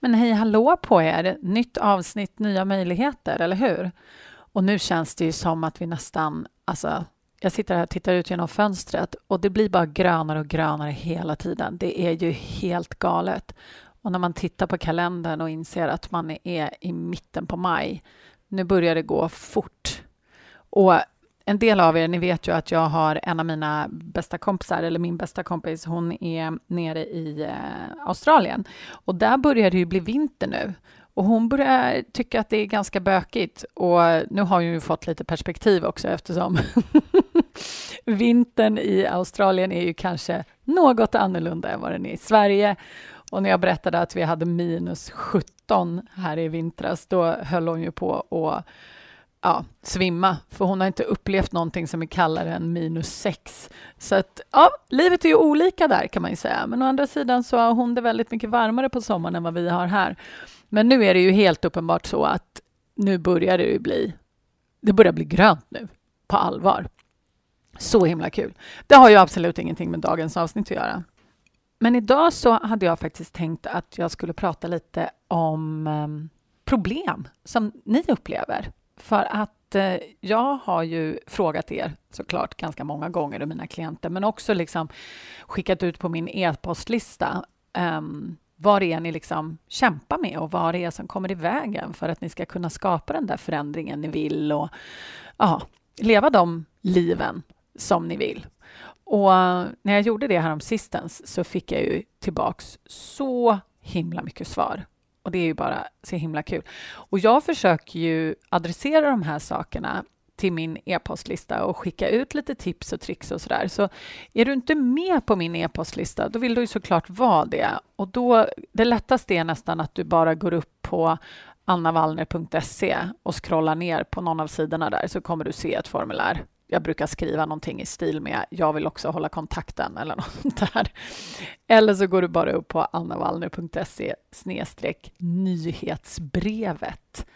Men hej hallå på er! Nytt avsnitt, nya möjligheter, eller hur? Och nu känns det ju som att vi nästan... Alltså, jag sitter här och tittar ut genom fönstret och det blir bara grönare och grönare hela tiden. Det är ju helt galet. Och när man tittar på kalendern och inser att man är i mitten på maj, nu börjar det gå fort. Och en del av er, ni vet ju att jag har en av mina bästa kompisar, eller min bästa kompis, hon är nere i eh, Australien. Och där börjar det ju bli vinter nu. Och hon börjar tycka att det är ganska bökigt. Och nu har hon ju fått lite perspektiv också eftersom vintern i Australien är ju kanske något annorlunda än vad den är i Sverige. Och när jag berättade att vi hade minus 17 här i vintras, då höll hon ju på att ja, svimma, för hon har inte upplevt någonting som är kallare än minus sex. Så att, ja, livet är ju olika där kan man ju säga. Men å andra sidan så har hon det väldigt mycket varmare på sommaren än vad vi har här. Men nu är det ju helt uppenbart så att nu börjar det ju bli, det börjar bli grönt nu, på allvar. Så himla kul. Det har ju absolut ingenting med dagens avsnitt att göra. Men idag så hade jag faktiskt tänkt att jag skulle prata lite om ehm, problem som ni upplever för att eh, jag har ju frågat er såklart ganska många gånger, och mina klienter, men också liksom skickat ut på min e-postlista um, vad det är ni liksom kämpar med och vad det är som kommer i vägen för att ni ska kunna skapa den där förändringen ni vill och aha, leva de liven som ni vill. Och när jag gjorde det här om sistens så fick jag ju tillbaks så himla mycket svar och det är ju bara så himla kul. Och jag försöker ju adressera de här sakerna till min e-postlista och skicka ut lite tips och tricks och sådär. Så är du inte med på min e-postlista, då vill du ju såklart vara det. Och då, det lättaste är nästan att du bara går upp på annavallner.se och scrollar ner på någon av sidorna där så kommer du se ett formulär jag brukar skriva någonting i stil med jag vill också hålla kontakten eller något där. Eller så går du bara upp på annavallner.se nyhetsbrevet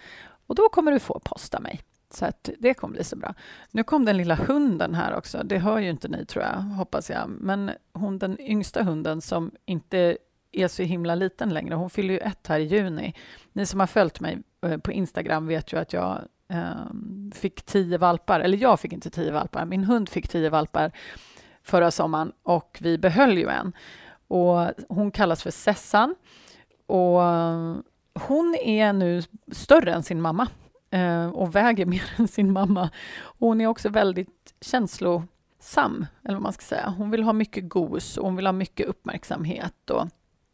och då kommer du få posta mig. Så att det kommer bli så bra. Nu kom den lilla hunden här också. Det hör ju inte ni, tror jag, hoppas jag. Men hon, den yngsta hunden som inte är så himla liten längre, hon fyller ju ett här i juni. Ni som har följt mig eh, på Instagram vet ju att jag um, fick tio valpar, eller jag fick inte tio valpar, min hund fick tio valpar förra sommaren och vi behöll ju en. Och hon kallas för Sessan och ehm, hon är nu större än sin mamma ehm, och väger mer än sin mamma. hon är också väldigt känslosam, eller vad man ska säga. Hon vill ha mycket gos och hon vill ha mycket uppmärksamhet och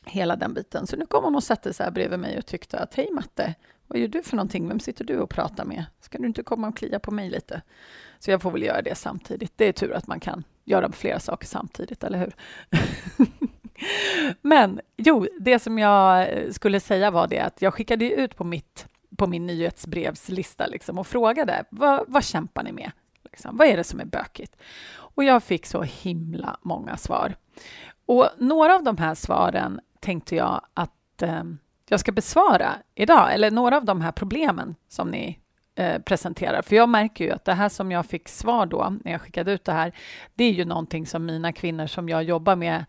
hela den biten. Så nu kom hon och satte sig här bredvid mig och tyckte att hej Matte, vad gör du för någonting? Vem sitter du och pratar med? Ska du inte komma och klia på mig lite? Så jag får väl göra det samtidigt. Det är tur att man kan göra flera saker samtidigt, eller hur? Men jo, det som jag eh, skulle säga var det att jag skickade ut på, mitt, på min nyhetsbrevslista liksom, och frågade vad, vad kämpar ni med? Liksom, vad är det som är bökigt? Och jag fick så himla många svar. Och några av de här svaren tänkte jag att eh, jag ska besvara idag, eller några av de här problemen som ni eh, presenterar. För jag märker ju att det här som jag fick svar då, när jag skickade ut det här, det är ju någonting som mina kvinnor som jag jobbar med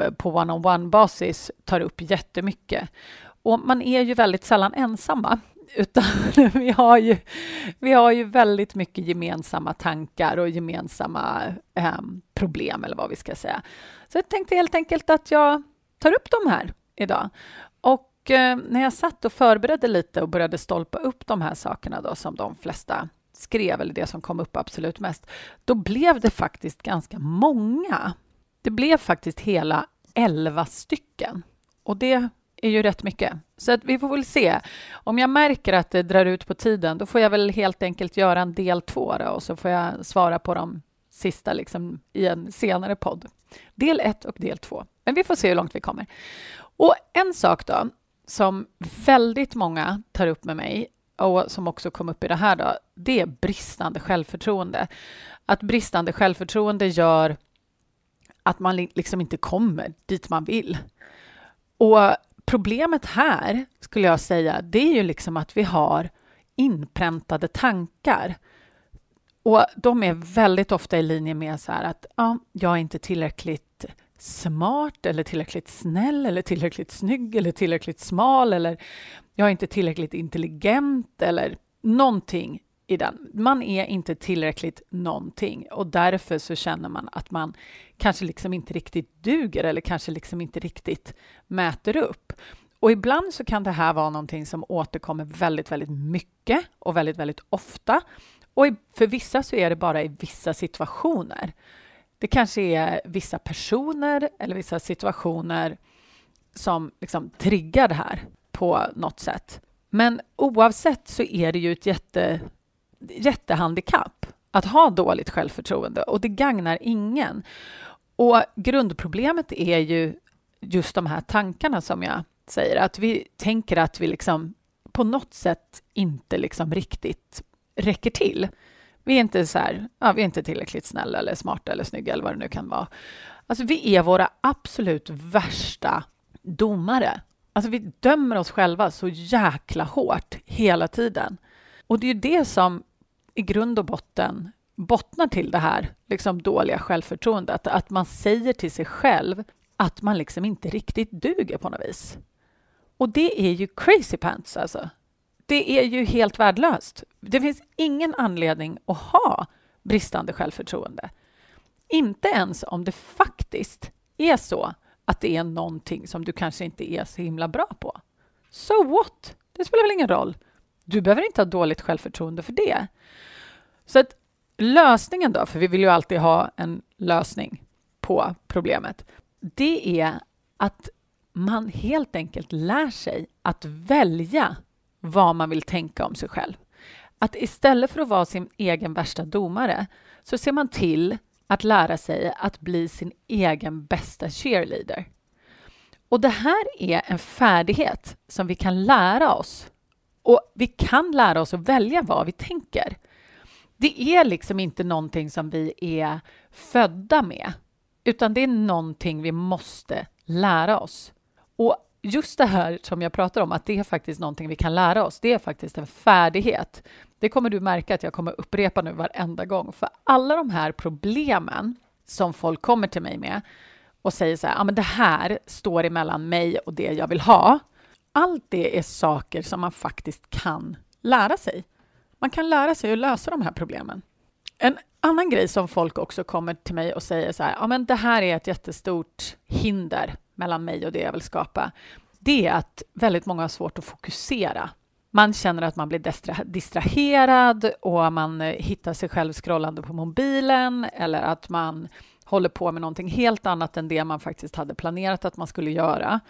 eh, på one-on-one-basis tar upp jättemycket. Och man är ju väldigt sällan ensamma, utan vi har ju, vi har ju väldigt mycket gemensamma tankar och gemensamma eh, problem, eller vad vi ska säga. Så jag tänkte helt enkelt att jag tar upp de här idag. Och eh, när jag satt och förberedde lite och började stolpa upp de här sakerna då, som de flesta skrev, eller det som kom upp absolut mest, då blev det faktiskt ganska många. Det blev faktiskt hela elva stycken. Och det är ju rätt mycket. Så att vi får väl se. Om jag märker att det drar ut på tiden, då får jag väl helt enkelt göra en del två då, och så får jag svara på de sista liksom, i en senare podd. Del ett och del två. Men vi får se hur långt vi kommer. Och en sak då, som väldigt många tar upp med mig och som också kom upp i det här, då, det är bristande självförtroende. Att bristande självförtroende gör att man liksom inte kommer dit man vill. Och problemet här, skulle jag säga, det är ju liksom att vi har inpräntade tankar. Och de är väldigt ofta i linje med så här att ja, jag är inte tillräckligt smart eller tillräckligt snäll eller tillräckligt snygg eller tillräckligt smal eller jag är inte tillräckligt intelligent eller någonting i den. Man är inte tillräckligt någonting och därför så känner man att man kanske liksom inte riktigt duger eller kanske liksom inte riktigt mäter upp. Och ibland så kan det här vara någonting som återkommer väldigt, väldigt mycket och väldigt, väldigt ofta. Och för vissa så är det bara i vissa situationer. Det kanske är vissa personer eller vissa situationer som liksom triggar det här på något sätt. Men oavsett så är det ju ett jätte, jättehandikapp att ha dåligt självförtroende och det gagnar ingen. Och grundproblemet är ju just de här tankarna som jag säger, att vi tänker att vi liksom på något sätt inte liksom riktigt räcker till. Vi är inte så här, ja, vi är inte tillräckligt snälla eller smarta eller snygga eller vad det nu kan vara. Alltså, vi är våra absolut värsta domare. Alltså, vi dömer oss själva så jäkla hårt hela tiden. Och det är det som i grund och botten bottnar till det här liksom dåliga självförtroendet. Att man säger till sig själv att man liksom inte riktigt duger på något vis. Och det är ju crazy pants alltså. Det är ju helt värdelöst. Det finns ingen anledning att ha bristande självförtroende. Inte ens om det faktiskt är så att det är någonting som du kanske inte är så himla bra på. So what? Det spelar väl ingen roll. Du behöver inte ha dåligt självförtroende för det. Så att lösningen då, för vi vill ju alltid ha en lösning på problemet, det är att man helt enkelt lär sig att välja vad man vill tänka om sig själv. Att istället för att vara sin egen värsta domare så ser man till att lära sig att bli sin egen bästa cheerleader. Och det här är en färdighet som vi kan lära oss. Och vi kan lära oss att välja vad vi tänker. Det är liksom inte någonting som vi är födda med, utan det är någonting vi måste lära oss. Och just det här som jag pratar om, att det är faktiskt någonting vi kan lära oss. Det är faktiskt en färdighet. Det kommer du märka att jag kommer upprepa nu varenda gång. För alla de här problemen som folk kommer till mig med och säger så här, ja men det här står emellan mig och det jag vill ha. Allt det är saker som man faktiskt kan lära sig. Man kan lära sig att lösa de här problemen. En annan grej som folk också kommer till mig och säger så här, ja men det här är ett jättestort hinder mellan mig och det jag vill skapa, det är att väldigt många har svårt att fokusera. Man känner att man blir distraherad och man eh, hittar sig själv scrollande på mobilen eller att man håller på med någonting helt annat än det man faktiskt hade planerat att man skulle göra.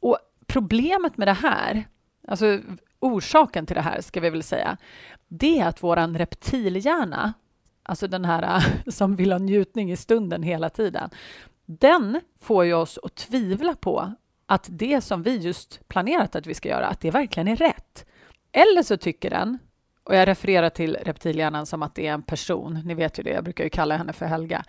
Och problemet med det här, alltså orsaken till det här ska vi väl säga, det är att våran reptilhjärna, alltså den här som vill ha njutning i stunden hela tiden, den får ju oss att tvivla på att det som vi just planerat att vi ska göra, att det verkligen är rätt. Eller så tycker den, och jag refererar till reptilhjärnan som att det är en person, ni vet ju det, jag brukar ju kalla henne för Helga.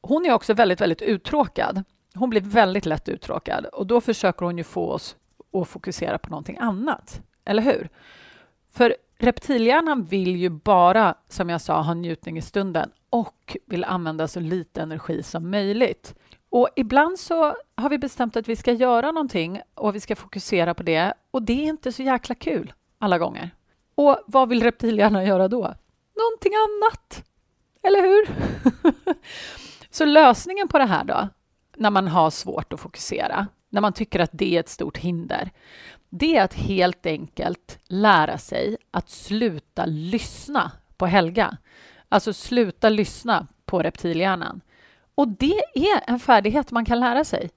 Hon är också väldigt, väldigt uttråkad. Hon blir väldigt lätt uttråkad och då försöker hon ju få oss att fokusera på någonting annat, eller hur? För reptilhjärnan vill ju bara, som jag sa, ha njutning i stunden och vill använda så lite energi som möjligt. Och ibland så har vi bestämt att vi ska göra någonting och vi ska fokusera på det och det är inte så jäkla kul alla gånger. Och vad vill reptilhjärnan göra då? Någonting annat, eller hur? så lösningen på det här då, när man har svårt att fokusera, när man tycker att det är ett stort hinder, det är att helt enkelt lära sig att sluta lyssna på Helga. Alltså sluta lyssna på reptilhjärnan. Och det är en färdighet man kan lära sig.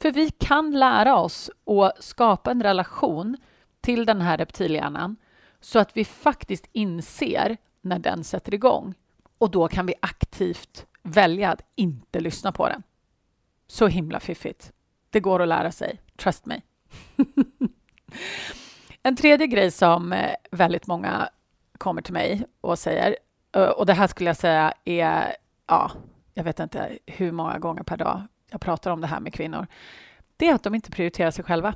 För vi kan lära oss att skapa en relation till den här reptilhjärnan så att vi faktiskt inser när den sätter igång. Och då kan vi aktivt välja att inte lyssna på den. Så himla fiffigt. Det går att lära sig. Trust me. En tredje grej som eh, väldigt många kommer till mig och säger, eh, och det här skulle jag säga är, ja, jag vet inte hur många gånger per dag jag pratar om det här med kvinnor, det är att de inte prioriterar sig själva.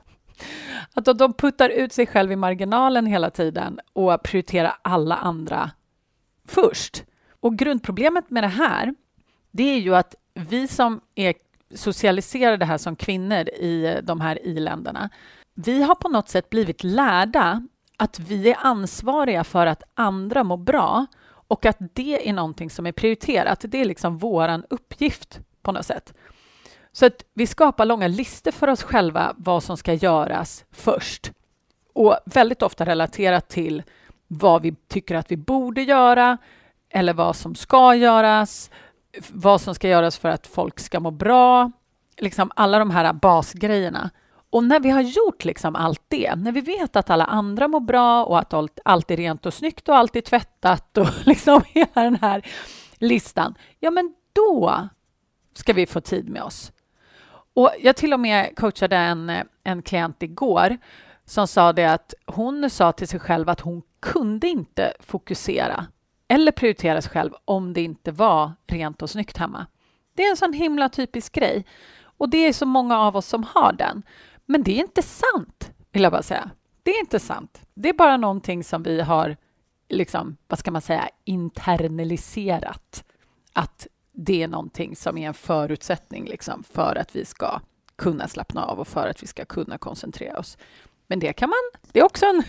Att de puttar ut sig själva i marginalen hela tiden och prioriterar alla andra först. Och grundproblemet med det här, det är ju att vi som är socialiserade här som kvinnor i de här i-länderna, vi har på något sätt blivit lärda att vi är ansvariga för att andra mår bra och att det är någonting som är prioriterat. Det är liksom vår uppgift på något sätt. Så att vi skapar långa listor för oss själva vad som ska göras först. Och väldigt ofta relaterat till vad vi tycker att vi borde göra eller vad som ska göras, vad som ska göras för att folk ska må bra. Liksom alla de här basgrejerna. Och när vi har gjort liksom allt det, när vi vet att alla andra mår bra och att allt är rent och snyggt och allt är tvättat och liksom hela den här listan, ja men då ska vi få tid med oss. Och jag till och med coachade en, en klient igår som sa det att hon sa till sig själv att hon kunde inte fokusera eller prioritera sig själv om det inte var rent och snyggt hemma. Det är en sån himla typisk grej och det är så många av oss som har den. Men det är inte sant, vill jag bara säga. Det är inte sant. Det är bara någonting som vi har, liksom, vad ska man säga, internaliserat. Att det är någonting som är en förutsättning liksom, för att vi ska kunna slappna av och för att vi ska kunna koncentrera oss. Men det kan man, det är också en,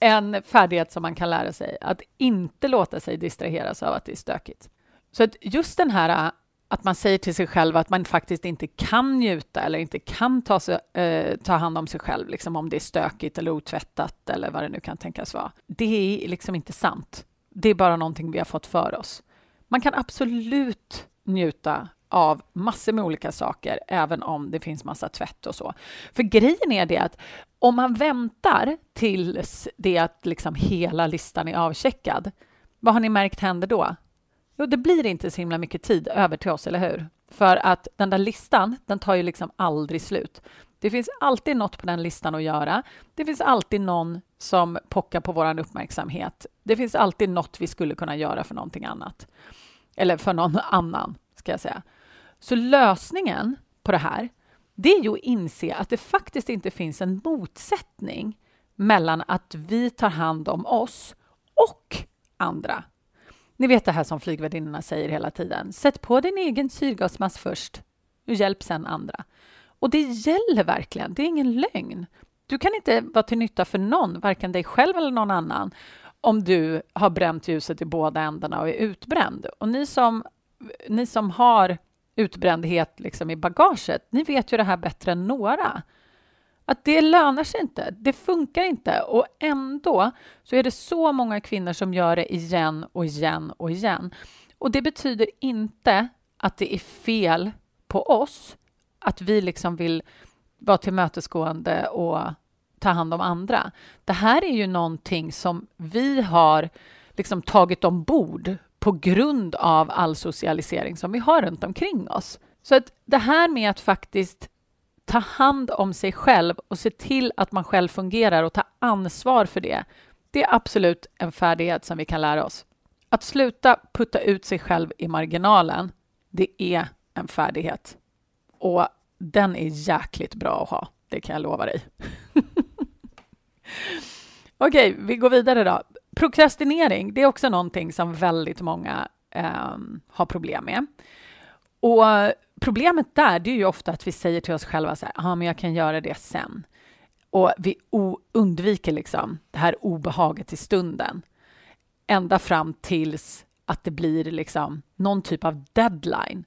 en färdighet som man kan lära sig, att inte låta sig distraheras av att det är stökigt. Så att just den här att man säger till sig själv att man faktiskt inte kan njuta eller inte kan ta, sig, eh, ta hand om sig själv, liksom om det är stökigt eller otvättat eller vad det nu kan tänkas vara. Det är liksom inte sant. Det är bara någonting vi har fått för oss. Man kan absolut njuta av massor med olika saker, även om det finns massa tvätt och så. För grejen är det att om man väntar tills det att liksom hela listan är avcheckad, vad har ni märkt händer då? Jo, det blir inte så himla mycket tid över till oss, eller hur? För att den där listan, den tar ju liksom aldrig slut. Det finns alltid något på den listan att göra. Det finns alltid någon som pockar på vår uppmärksamhet. Det finns alltid något vi skulle kunna göra för någonting annat. Eller för någon annan, ska jag säga. Så lösningen på det här, det är ju att inse att det faktiskt inte finns en motsättning mellan att vi tar hand om oss och andra. Ni vet det här som flygvärdinnorna säger hela tiden. Sätt på din egen syrgasmask först och hjälp sen andra. Och det gäller verkligen, det är ingen lögn. Du kan inte vara till nytta för någon, varken dig själv eller någon annan, om du har bränt ljuset i båda ändarna och är utbränd. Och ni som, ni som har utbrändhet liksom i bagaget, ni vet ju det här bättre än några. Att det lönar sig inte, det funkar inte och ändå så är det så många kvinnor som gör det igen och igen och igen. Och det betyder inte att det är fel på oss, att vi liksom vill vara tillmötesgående och ta hand om andra. Det här är ju någonting som vi har liksom tagit ombord på grund av all socialisering som vi har runt omkring oss. Så att det här med att faktiskt ta hand om sig själv och se till att man själv fungerar och ta ansvar för det, det är absolut en färdighet som vi kan lära oss. Att sluta putta ut sig själv i marginalen, det är en färdighet. Och den är jäkligt bra att ha, det kan jag lova dig. Okej, vi går vidare då. Prokrastinering, det är också någonting som väldigt många eh, har problem med. Och problemet där, det är ju ofta att vi säger till oss själva så här, ja, men jag kan göra det sen. Och vi undviker liksom det här obehaget i stunden. Ända fram tills att det blir liksom någon typ av deadline.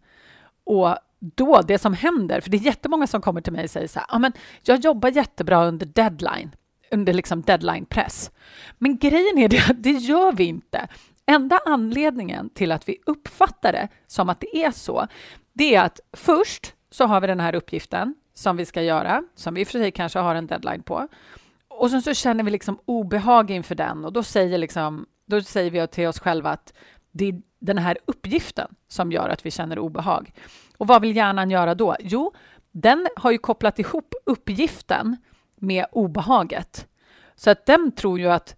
Och då, det som händer, för det är jättemånga som kommer till mig och säger så här, ja, men jag jobbar jättebra under deadline, under liksom deadline-press. Men grejen är det att det gör vi inte. Enda anledningen till att vi uppfattar det som att det är så, det är att först så har vi den här uppgiften som vi ska göra, som vi i för sig kanske har en deadline på. Och sen så känner vi liksom obehag inför den och då säger, liksom, då säger vi till oss själva att det är den här uppgiften som gör att vi känner obehag. Och vad vill hjärnan göra då? Jo, den har ju kopplat ihop uppgiften med obehaget. Så att den tror ju att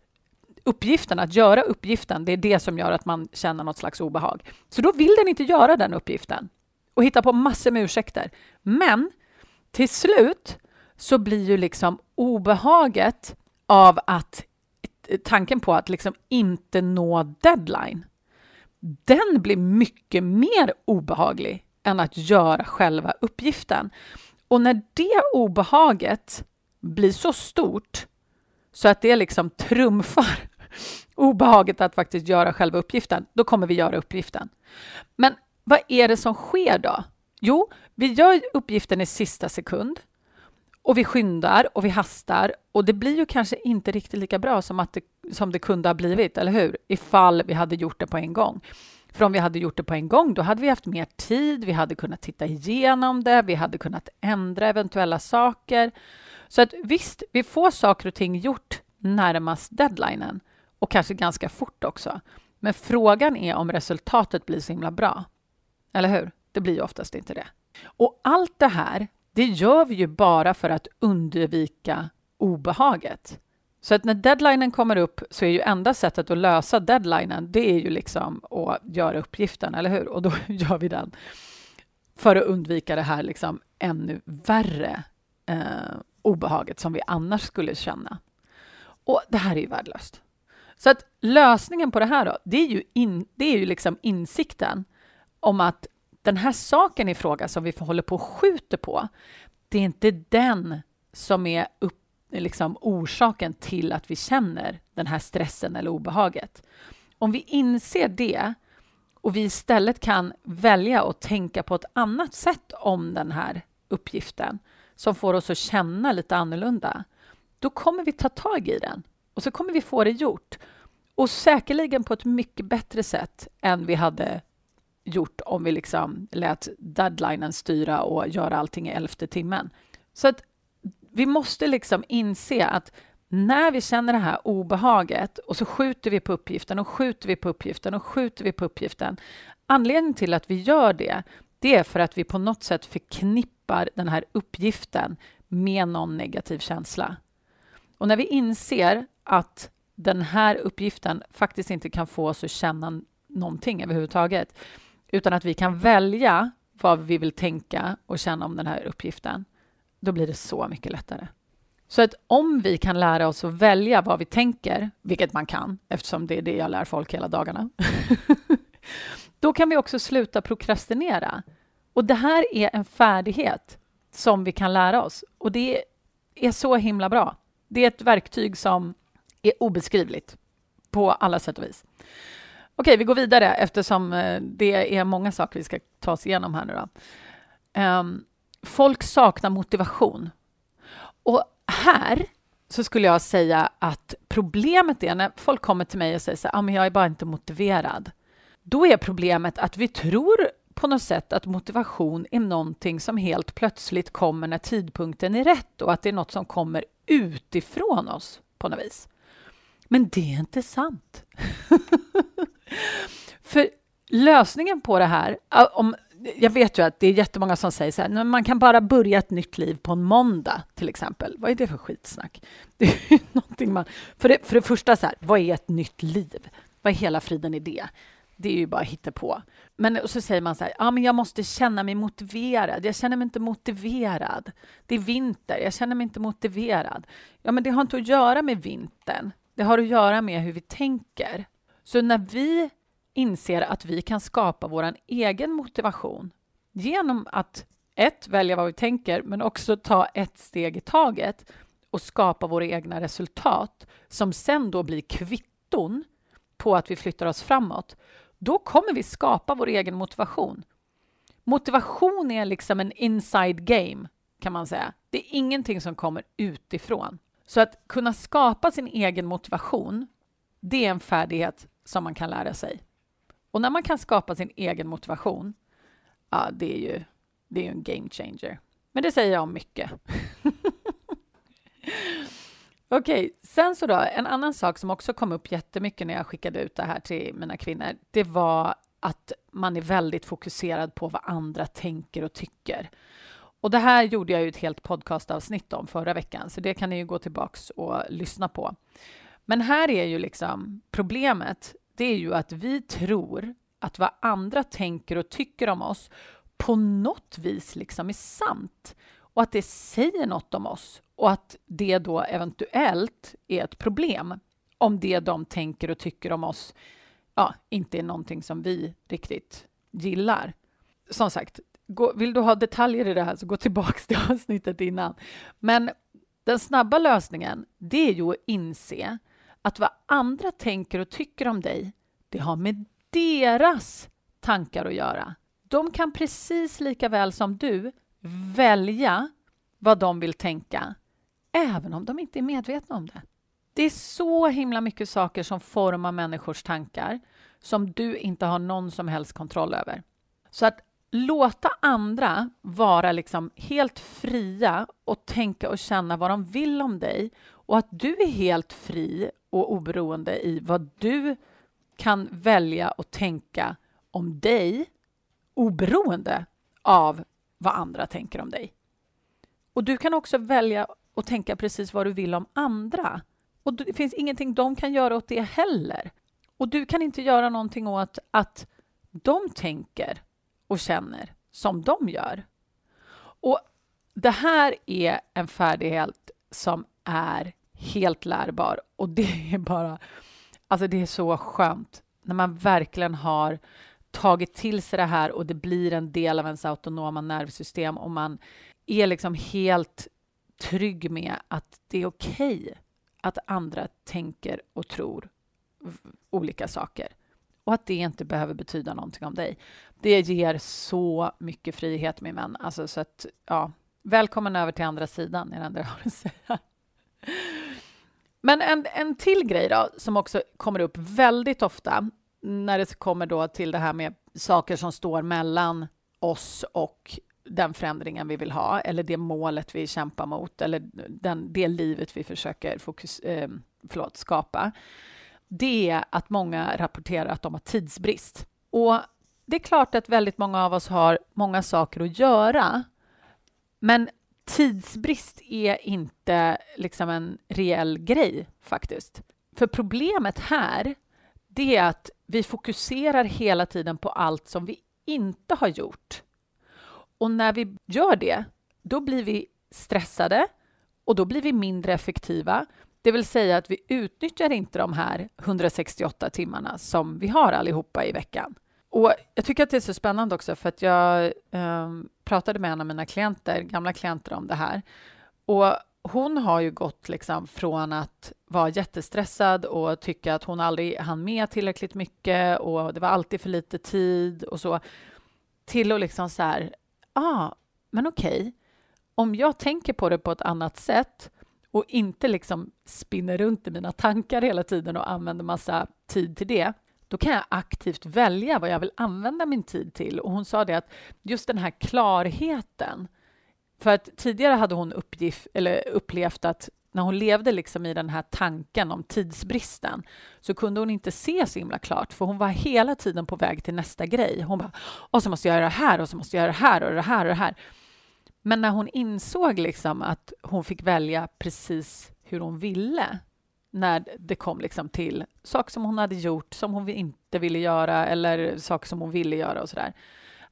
uppgiften, att göra uppgiften, det är det som gör att man känner något slags obehag. Så då vill den inte göra den uppgiften och hitta på massor med ursäkter. Men till slut så blir ju liksom obehaget av att tanken på att liksom inte nå deadline, den blir mycket mer obehaglig än att göra själva uppgiften. Och när det obehaget blir så stort så att det liksom trumfar obehaget att faktiskt göra själva uppgiften, då kommer vi göra uppgiften. Men vad är det som sker då? Jo, vi gör uppgiften i sista sekund och vi skyndar och vi hastar och det blir ju kanske inte riktigt lika bra som, att det, som det kunde ha blivit, eller hur? Ifall vi hade gjort det på en gång. För om vi hade gjort det på en gång, då hade vi haft mer tid, vi hade kunnat titta igenom det, vi hade kunnat ändra eventuella saker. Så att visst, vi får saker och ting gjort närmast deadlinen och kanske ganska fort också. Men frågan är om resultatet blir så himla bra. Eller hur? Det blir ju oftast inte det. Och allt det här, det gör vi ju bara för att undvika obehaget. Så att när deadlinen kommer upp så är ju enda sättet att lösa deadlinen, det är ju liksom att göra uppgiften, eller hur? Och då gör vi den för att undvika det här liksom ännu värre eh, obehaget som vi annars skulle känna. Och det här är ju värdelöst. Så att lösningen på det här då, det är ju, in, det är ju liksom insikten om att den här saken i fråga som vi håller på och skjuter på, det är inte den som är upp, liksom orsaken till att vi känner den här stressen eller obehaget. Om vi inser det och vi istället kan välja att tänka på ett annat sätt om den här uppgiften som får oss att känna lite annorlunda, då kommer vi ta tag i den och så kommer vi få det gjort. Och säkerligen på ett mycket bättre sätt än vi hade gjort om vi liksom lät deadlinen styra och göra allting i elfte timmen. Så att vi måste liksom inse att när vi känner det här obehaget och så skjuter vi på uppgiften och skjuter vi på uppgiften och skjuter vi på uppgiften. Anledningen till att vi gör det, det är för att vi på något sätt förknippar den här uppgiften med någon negativ känsla. Och när vi inser att den här uppgiften faktiskt inte kan få oss att känna någonting överhuvudtaget, utan att vi kan välja vad vi vill tänka och känna om den här uppgiften, då blir det så mycket lättare. Så att om vi kan lära oss att välja vad vi tänker, vilket man kan eftersom det är det jag lär folk hela dagarna, då kan vi också sluta prokrastinera. Och det här är en färdighet som vi kan lära oss och det är så himla bra. Det är ett verktyg som är obeskrivligt på alla sätt och vis. Okej, vi går vidare eftersom eh, det är många saker vi ska ta oss igenom här nu. Då. Um, folk saknar motivation. Och här så skulle jag säga att problemet är när folk kommer till mig och säger så här, ah, men jag är bara inte motiverad. Då är problemet att vi tror på något sätt att motivation är någonting som helt plötsligt kommer när tidpunkten är rätt och att det är något som kommer utifrån oss på något vis. Men det är inte sant. För lösningen på det här, om, jag vet ju att det är jättemånga som säger så här, man kan bara börja ett nytt liv på en måndag till exempel. Vad är det för skitsnack? Det är någonting man, för, det, för det första, så här, vad är ett nytt liv? Vad är hela friden i det? Det är ju bara på. Men så säger man så här, ja, men jag måste känna mig motiverad. Jag känner mig inte motiverad. Det är vinter, jag känner mig inte motiverad. Ja, men det har inte att göra med vintern. Det har att göra med hur vi tänker. Så när vi inser att vi kan skapa vår egen motivation genom att ett, välja vad vi tänker, men också ta ett steg i taget och skapa våra egna resultat som sen då blir kvitton på att vi flyttar oss framåt, då kommer vi skapa vår egen motivation. Motivation är liksom en inside game, kan man säga. Det är ingenting som kommer utifrån. Så att kunna skapa sin egen motivation, det är en färdighet som man kan lära sig. Och när man kan skapa sin egen motivation, ja, det är ju, det är en game changer. Men det säger jag om mycket. Okej, okay, sen så då, en annan sak som också kom upp jättemycket när jag skickade ut det här till mina kvinnor, det var att man är väldigt fokuserad på vad andra tänker och tycker. Och det här gjorde jag ju ett helt podcastavsnitt om förra veckan, så det kan ni ju gå tillbaks och lyssna på. Men här är ju liksom problemet, det är ju att vi tror att vad andra tänker och tycker om oss på något vis liksom är sant och att det säger något om oss och att det då eventuellt är ett problem om det de tänker och tycker om oss ja, inte är någonting som vi riktigt gillar. Som sagt, gå, vill du ha detaljer i det här så gå tillbaka till avsnittet innan. Men den snabba lösningen, det är ju att inse att vad andra tänker och tycker om dig, det har med deras tankar att göra. De kan precis lika väl som du välja vad de vill tänka, även om de inte är medvetna om det. Det är så himla mycket saker som formar människors tankar som du inte har någon som helst kontroll över. Så att låta andra vara liksom helt fria och tänka och känna vad de vill om dig och att du är helt fri och oberoende i vad du kan välja och tänka om dig oberoende av vad andra tänker om dig. Och du kan också välja att tänka precis vad du vill om andra. Och det finns ingenting de kan göra åt det heller. Och du kan inte göra någonting åt att de tänker och känner som de gör. Och det här är en färdighet som är helt lärbar och det är bara, alltså det är så skönt när man verkligen har tagit till sig det här och det blir en del av ens autonoma nervsystem och man är liksom helt trygg med att det är okej okay att andra tänker och tror olika saker och att det inte behöver betyda någonting om dig. Det ger så mycket frihet, min vän. Alltså, så att, ja, välkommen över till andra sidan, är det enda jag har att säga. Men en, en till grej då, som också kommer upp väldigt ofta när det kommer då till det här med saker som står mellan oss och den förändringen vi vill ha eller det målet vi kämpar mot eller den, det livet vi försöker fokus, eh, förlåt, skapa. Det är att många rapporterar att de har tidsbrist. Och det är klart att väldigt många av oss har många saker att göra. Men tidsbrist är inte liksom en reell grej faktiskt. För problemet här, det är att vi fokuserar hela tiden på allt som vi inte har gjort. Och när vi gör det, då blir vi stressade och då blir vi mindre effektiva. Det vill säga att vi utnyttjar inte de här 168 timmarna som vi har allihopa i veckan. Och jag tycker att det är så spännande också för att jag eh, pratade med en av mina klienter, gamla klienter om det här. Och hon har ju gått liksom från att vara jättestressad och tycka att hon aldrig hann med tillräckligt mycket och det var alltid för lite tid och så till att liksom så här, ah, men okej, okay. om jag tänker på det på ett annat sätt och inte liksom spinner runt i mina tankar hela tiden och använder massa tid till det, då kan jag aktivt välja vad jag vill använda min tid till. Och hon sa det att just den här klarheten, för att tidigare hade hon uppgift, eller upplevt att när hon levde liksom i den här tanken om tidsbristen så kunde hon inte se så himla klart, för hon var hela tiden på väg till nästa grej. Hon bara, och så måste jag göra det här och så måste jag göra det här och det här och det här. Men när hon insåg liksom att hon fick välja precis hur hon ville när det kom liksom till saker som hon hade gjort som hon inte ville göra eller saker som hon ville göra och sådär.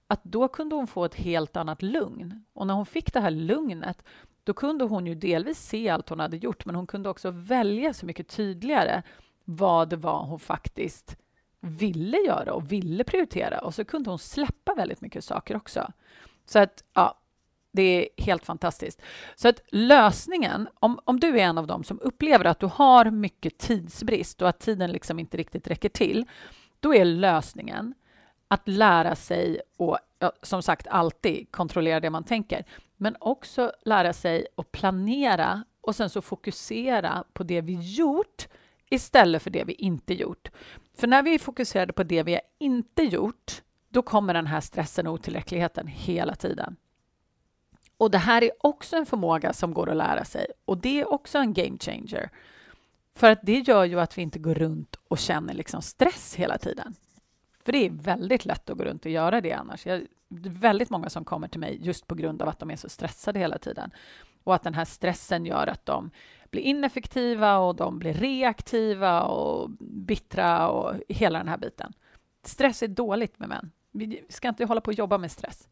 Att då kunde hon få ett helt annat lugn. Och när hon fick det här lugnet då kunde hon ju delvis se allt hon hade gjort men hon kunde också välja så mycket tydligare vad det var hon faktiskt ville göra och ville prioritera. Och så kunde hon släppa väldigt mycket saker också. Så att, ja, det är helt fantastiskt. Så att lösningen, om, om du är en av dem som upplever att du har mycket tidsbrist och att tiden liksom inte riktigt räcker till, då är lösningen att lära sig och som sagt alltid kontrollera det man tänker, men också lära sig att planera och sen så fokusera på det vi gjort istället för det vi inte gjort. För när vi är fokuserade på det vi inte gjort, då kommer den här stressen och otillräckligheten hela tiden. Och det här är också en förmåga som går att lära sig och det är också en game changer. För att det gör ju att vi inte går runt och känner liksom stress hela tiden. För det är väldigt lätt att gå runt och göra det annars. Jag, det är väldigt många som kommer till mig just på grund av att de är så stressade hela tiden. Och att den här stressen gör att de blir ineffektiva och de blir reaktiva och bittra och hela den här biten. Stress är dåligt med män. Vi ska inte hålla på och jobba med stress.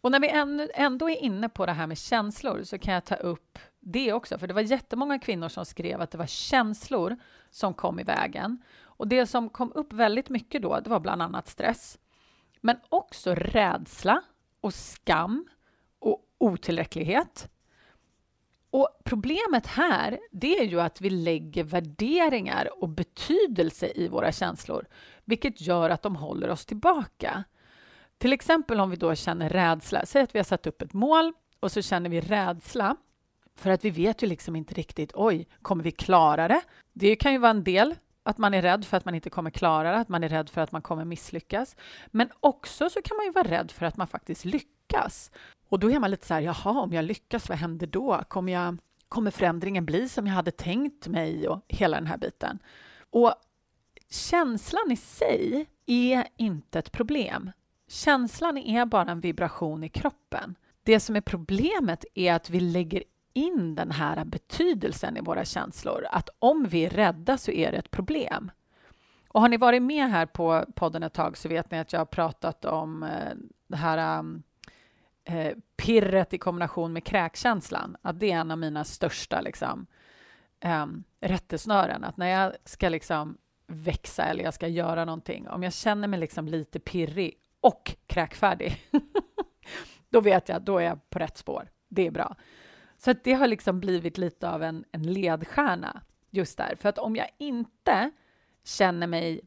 Och när vi ändå är inne på det här med känslor så kan jag ta upp det också, för det var jättemånga kvinnor som skrev att det var känslor som kom i vägen. Och det som kom upp väldigt mycket då, det var bland annat stress, men också rädsla och skam och otillräcklighet. Och problemet här, det är ju att vi lägger värderingar och betydelse i våra känslor, vilket gör att de håller oss tillbaka. Till exempel om vi då känner rädsla. Säg att vi har satt upp ett mål och så känner vi rädsla för att vi vet ju liksom inte riktigt, oj, kommer vi klara det? Det kan ju vara en del, att man är rädd för att man inte kommer klara det, att man är rädd för att man kommer misslyckas. Men också så kan man ju vara rädd för att man faktiskt lyckas. Och då är man lite så här, jaha, om jag lyckas, vad händer då? Kommer, jag, kommer förändringen bli som jag hade tänkt mig? Och hela den här biten. Och känslan i sig är inte ett problem. Känslan är bara en vibration i kroppen. Det som är problemet är att vi lägger in den här betydelsen i våra känslor. Att om vi är rädda så är det ett problem. Och har ni varit med här på podden ett tag så vet ni att jag har pratat om eh, det här um, eh, pirret i kombination med kräkkänslan. Att det är en av mina största liksom, ehm, rättesnören. Att när jag ska liksom växa eller jag ska göra någonting, om jag känner mig liksom lite pirrig och kräkfärdig, då vet jag, då är jag på rätt spår. Det är bra. Så det har liksom blivit lite av en, en ledstjärna just där. För att om jag inte känner mig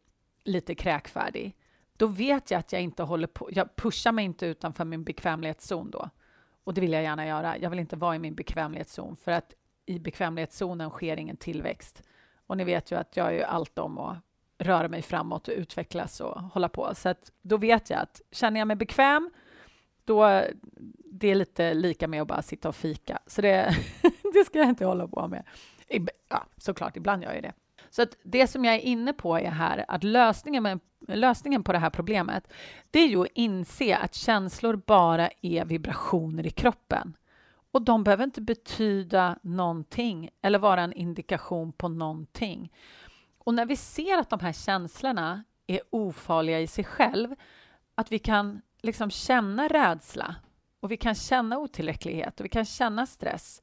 lite kräkfärdig, då vet jag att jag inte håller på. Jag pushar mig inte utanför min bekvämlighetszon då. Och det vill jag gärna göra. Jag vill inte vara i min bekvämlighetszon för att i bekvämlighetszonen sker ingen tillväxt. Och ni vet ju att jag är allt om att röra mig framåt och utvecklas och hålla på. Så att då vet jag att känner jag mig bekväm, då det är lite lika med att bara sitta och fika. Så det, det ska jag inte hålla på med. Ja, såklart, ibland gör jag det. Så att det som jag är inne på är här att lösningen, med, lösningen på det här problemet, det är ju att inse att känslor bara är vibrationer i kroppen. Och de behöver inte betyda någonting eller vara en indikation på någonting. Och när vi ser att de här känslorna är ofarliga i sig själv, att vi kan liksom känna rädsla och vi kan känna otillräcklighet och vi kan känna stress.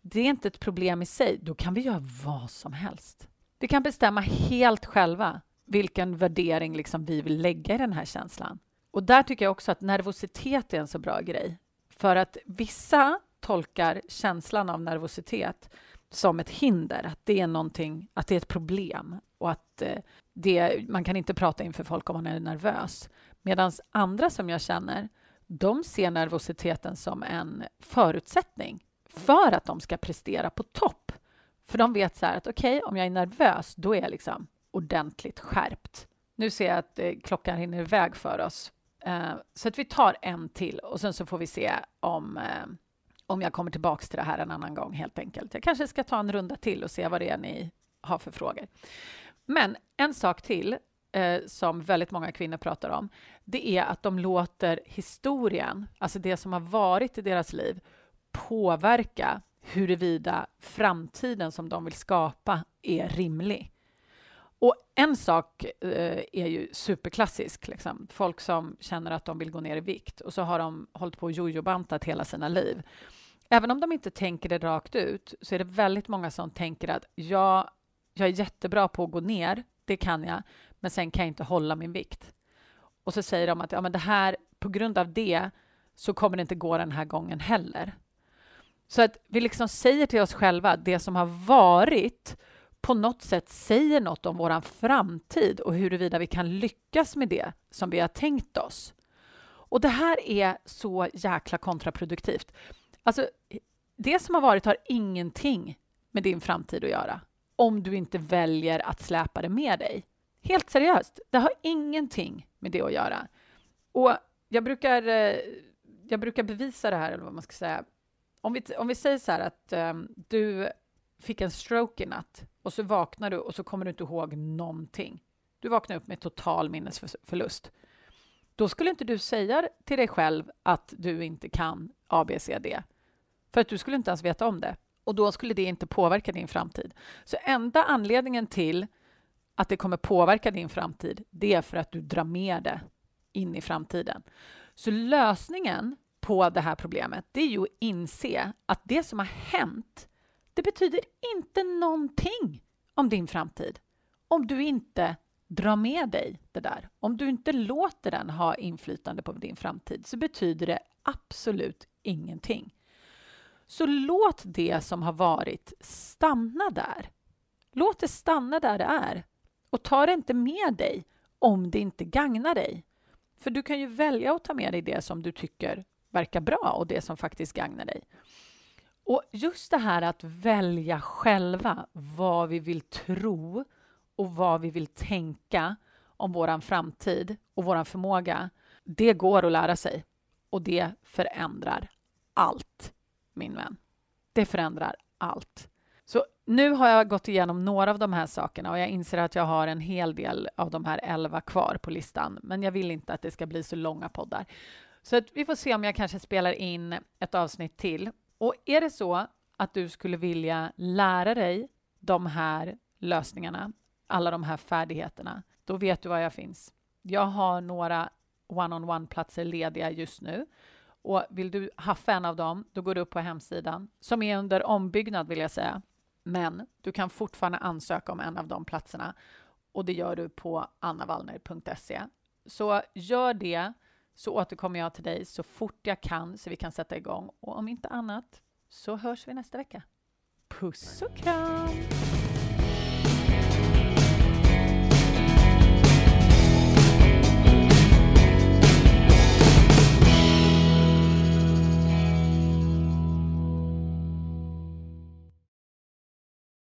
Det är inte ett problem i sig. Då kan vi göra vad som helst. Vi kan bestämma helt själva vilken värdering liksom vi vill lägga i den här känslan. Och där tycker jag också att nervositet är en så bra grej. För att vissa tolkar känslan av nervositet som ett hinder, att det är någonting, att det är ett problem och att eh, det, man kan inte prata inför folk om man är nervös. Medan andra som jag känner, de ser nervositeten som en förutsättning för att de ska prestera på topp. För de vet så här att okej, okay, om jag är nervös, då är jag liksom ordentligt skärpt. Nu ser jag att eh, klockan hinner iväg för oss. Eh, så att vi tar en till och sen så får vi se om, om jag kommer tillbaks till det här en annan gång helt enkelt. Jag kanske ska ta en runda till och se vad det är ni har för frågor. Men en sak till eh, som väldigt många kvinnor pratar om, det är att de låter historien, alltså det som har varit i deras liv, påverka huruvida framtiden som de vill skapa är rimlig. Och en sak eh, är ju superklassisk. Liksom. Folk som känner att de vill gå ner i vikt och så har de hållit på och jojobantat hela sina liv. Även om de inte tänker det rakt ut så är det väldigt många som tänker att ja, jag är jättebra på att gå ner, det kan jag, men sen kan jag inte hålla min vikt. Och så säger de att ja, men det här, på grund av det så kommer det inte gå den här gången heller. Så att vi liksom säger till oss själva att det som har varit på något sätt säger något om vår framtid och huruvida vi kan lyckas med det som vi har tänkt oss. Och det här är så jäkla kontraproduktivt. Alltså, det som har varit har ingenting med din framtid att göra om du inte väljer att släpa det med dig. Helt seriöst, det har ingenting med det att göra. Och jag brukar, eh, jag brukar bevisa det här, eller vad man ska säga. Om vi, om vi säger så här att um, du fick en stroke i natt och så vaknar du och så kommer du inte ihåg någonting. Du vaknar upp med total minnesförlust. Då skulle inte du säga till dig själv att du inte kan ABCD. För att du skulle inte ens veta om det. Och då skulle det inte påverka din framtid. Så enda anledningen till att det kommer påverka din framtid, det är för att du drar med det in i framtiden. Så lösningen på det här problemet, det är ju att inse att det som har hänt, det betyder inte någonting om din framtid. Om du inte drar med dig det där. Om du inte låter den ha inflytande på din framtid så betyder det absolut ingenting. Så låt det som har varit stanna där. Låt det stanna där det är och ta det inte med dig om det inte gagnar dig. För du kan ju välja att ta med dig det som du tycker verkar bra och det som faktiskt gagnar dig. Och just det här att välja själva vad vi vill tro och vad vi vill tänka om vår framtid och vår förmåga, det går att lära sig. Och det förändrar allt, min vän. Det förändrar allt. Så nu har jag gått igenom några av de här sakerna och jag inser att jag har en hel del av de här elva kvar på listan. Men jag vill inte att det ska bli så långa poddar. Så att vi får se om jag kanske spelar in ett avsnitt till. Och är det så att du skulle vilja lära dig de här lösningarna, alla de här färdigheterna, då vet du var jag finns. Jag har några one-on-one-platser lediga just nu. Och vill du haffa en av dem, då går du upp på hemsidan, som är under ombyggnad vill jag säga. Men du kan fortfarande ansöka om en av de platserna och det gör du på annavallner.se. Så gör det så återkommer jag till dig så fort jag kan så vi kan sätta igång. Och om inte annat så hörs vi nästa vecka. Puss och kram!